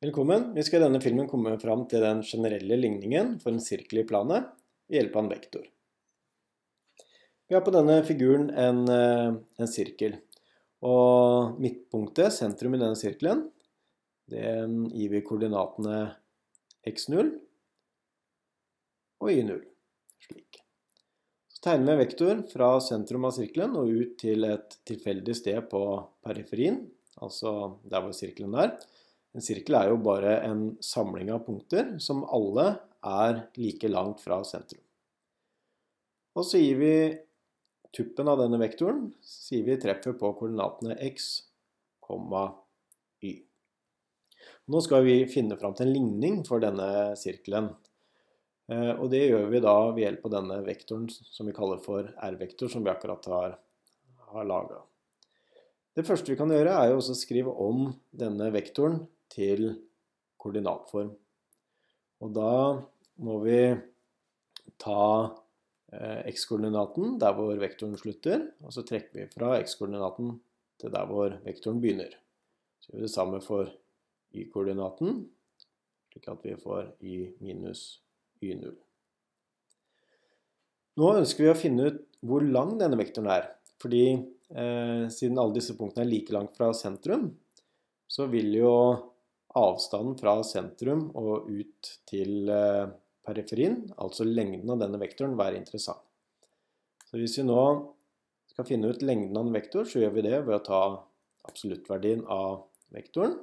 Velkommen. Vi skal i denne filmen komme fram til den generelle ligningen for en sirkel i planet ved hjelp av en vektor. Vi har på denne figuren en, eh, en sirkel. Og midtpunktet, sentrum i denne sirkelen, det gir vi koordinatene x0 og y0. Slik. Så tegner vi en vektor fra sentrum av sirkelen og ut til et tilfeldig sted på periferien, altså der hvor sirkelen er. En sirkel er jo bare en samling av punkter som alle er like langt fra sentrum. Og så gir vi tuppen av denne vektoren sier vi treffer på koordinatene x, y. Nå skal vi finne fram til en ligning for denne sirkelen. Eh, og det gjør vi da ved hjelp av denne vektoren som vi kaller for r-vektor, som vi akkurat har, har laga. Det første vi kan gjøre, er jo også å skrive om denne vektoren til koordinatform. Og da må vi ta eh, x-koordinaten der hvor vektoren slutter, og så trekker vi fra x-koordinaten til der hvor vektoren begynner. Så gjør vi det samme for y-koordinaten, slik at vi får y minus y0. Nå ønsker vi å finne ut hvor lang denne vektoren er. Fordi eh, siden alle disse punktene er like langt fra sentrum, så vil jo avstanden fra sentrum og ut til eh, periferien, altså lengden av denne vektoren, være interessant. Så hvis vi nå skal finne ut lengden av en vektor, så gjør vi det ved å ta absoluttverdien av vektoren.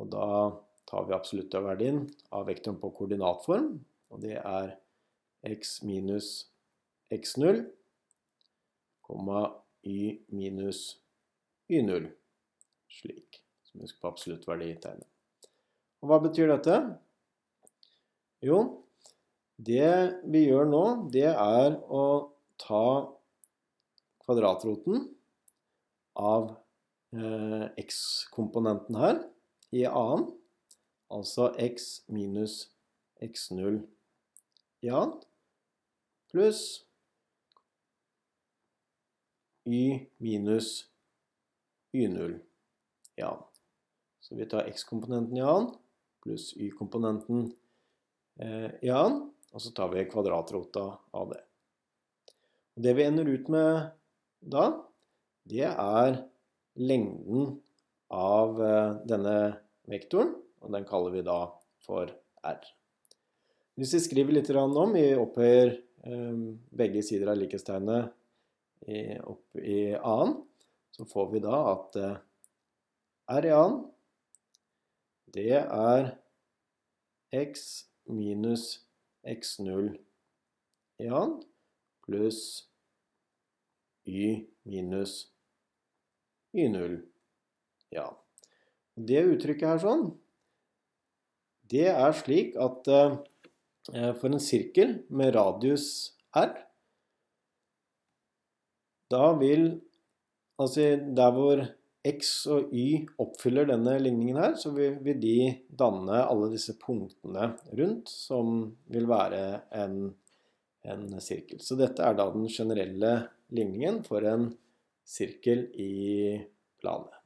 Og da tar vi absoluttverdien av vektoren på koordinatform, og det er x minus x0, y minus y0, slik. Som husk på absolutt verditegnet. Og hva betyr dette? Jo, det vi gjør nå, det er å ta kvadratroten av eh, x-komponenten her i annen, altså x minus x0 i annen, pluss y minus y0 i annen. Så vi tar x-komponenten i annen pluss y-komponenten eh, i annen, og så tar vi kvadratrota av det. Og det vi ender ut med da, det er lengden av eh, denne vektoren, og den kaller vi da for r. Hvis vi skriver litt om, vi opphøyer eh, begge sider av likhetstegnet opp i annen, så får vi da at r i annen det er x minus x0 i annen pluss y minus y0 i annen. Det uttrykket her sånn, det er slik at eh, for en sirkel med radius r, da vil Altså der hvor X og Y oppfyller denne ligningen her, så vil, de danne alle disse punktene rundt, som vil være en, en sirkel. Så dette er da den generelle ligningen for en sirkel i planet.